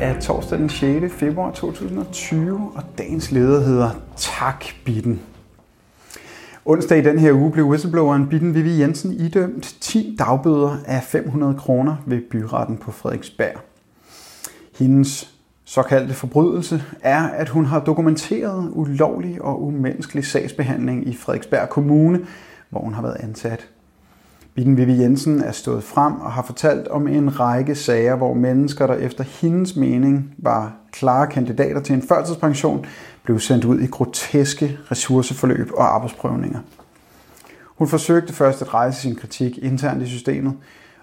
er torsdag den 6. februar 2020, og dagens leder hedder Tak Bitten. Onsdag i den her uge blev whistlebloweren Bitten Vivi Jensen idømt 10 dagbøder af 500 kroner ved byretten på Frederiksberg. Hendes såkaldte forbrydelse er, at hun har dokumenteret ulovlig og umenneskelig sagsbehandling i Frederiksberg Kommune, hvor hun har været ansat. Bitten Vivi Jensen er stået frem og har fortalt om en række sager, hvor mennesker, der efter hendes mening var klare kandidater til en førtidspension, blev sendt ud i groteske ressourceforløb og arbejdsprøvninger. Hun forsøgte først at rejse sin kritik internt i systemet,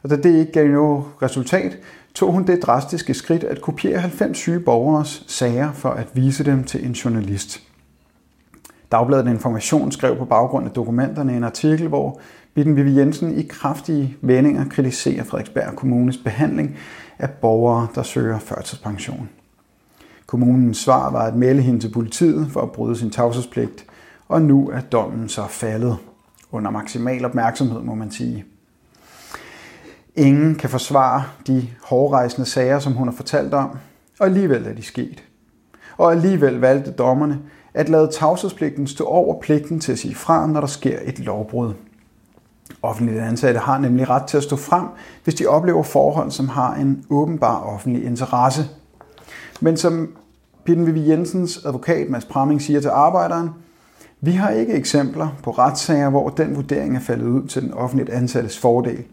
og da det ikke gav noget resultat, tog hun det drastiske skridt at kopiere 90 syge borgeres sager for at vise dem til en journalist. Dagbladet Information skrev på baggrund af dokumenterne en artikel, hvor Bitten Vivi Jensen i kraftige vendinger kritiserer Frederiksberg Kommunes behandling af borgere, der søger førtidspension. Kommunens svar var at melde hende til politiet for at bryde sin tavshedspligt, og nu er dommen så faldet. Under maksimal opmærksomhed, må man sige. Ingen kan forsvare de hårdrejsende sager, som hun har fortalt om, og alligevel er de sket. Og alligevel valgte dommerne at lade tavshedspligten stå over pligten til at sige fra, når der sker et lovbrud. Offentlige ansatte har nemlig ret til at stå frem, hvis de oplever forhold, som har en åbenbar offentlig interesse. Men som Pitten Vivi Jensens advokat Mads Pramming siger til arbejderen, vi har ikke eksempler på retssager, hvor den vurdering er faldet ud til den offentligt ansattes fordel.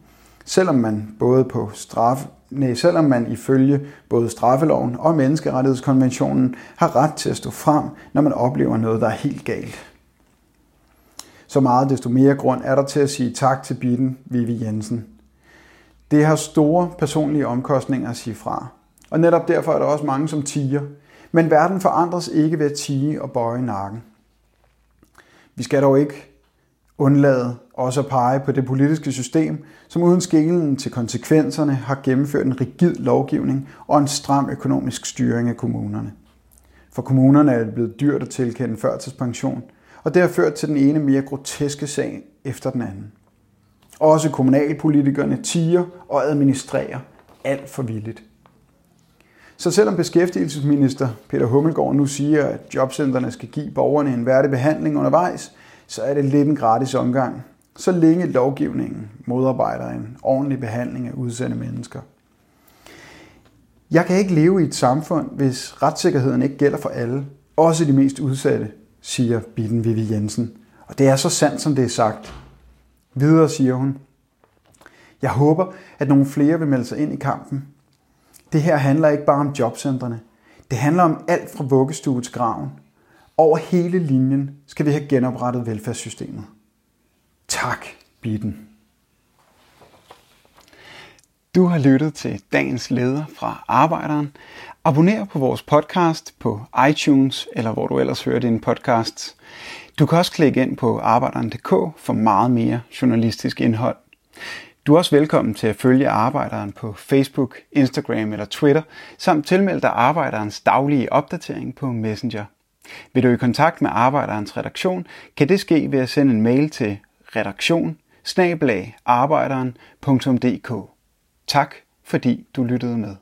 Selvom man både på straf, nej, selvom man ifølge både straffeloven og menneskerettighedskonventionen har ret til at stå frem, når man oplever noget, der er helt galt. Så meget desto mere grund er der til at sige tak til Bitten Vivi Jensen. Det har store personlige omkostninger at sige fra. Og netop derfor er der også mange, som tiger. Men verden forandres ikke ved at tige og bøje nakken. Vi skal dog ikke undlade også at pege på det politiske system, som uden skælen til konsekvenserne har gennemført en rigid lovgivning og en stram økonomisk styring af kommunerne. For kommunerne er det blevet dyrt at tilkende førtidspension, og det har ført til den ene mere groteske sag efter den anden. Også kommunalpolitikerne tiger og administrerer alt for villigt. Så selvom beskæftigelsesminister Peter Hummelgaard nu siger, at jobcentrene skal give borgerne en værdig behandling undervejs, så er det lidt en gratis omgang, så længe lovgivningen modarbejder en ordentlig behandling af udsendte mennesker. Jeg kan ikke leve i et samfund, hvis retssikkerheden ikke gælder for alle, også de mest udsatte, siger Bitten Vivi Jensen. Og det er så sandt, som det er sagt. Videre siger hun, jeg håber, at nogle flere vil melde sig ind i kampen. Det her handler ikke bare om jobcentrene. Det handler om alt fra vuggestue til graven. Over hele linjen skal vi have genoprettet velfærdssystemet. Tak, Bitten. Du har lyttet til dagens leder fra Arbejderen. Abonner på vores podcast på iTunes eller hvor du ellers hører dine podcasts. Du kan også klikke ind på arbejderen.dk for meget mere journalistisk indhold. Du er også velkommen til at følge Arbejderen på Facebook, Instagram eller Twitter, samt tilmelde dig Arbejderens daglige opdatering på Messenger. Vil du i kontakt med Arbejderens redaktion, kan det ske ved at sende en mail til redaktion Tak fordi du lyttede med.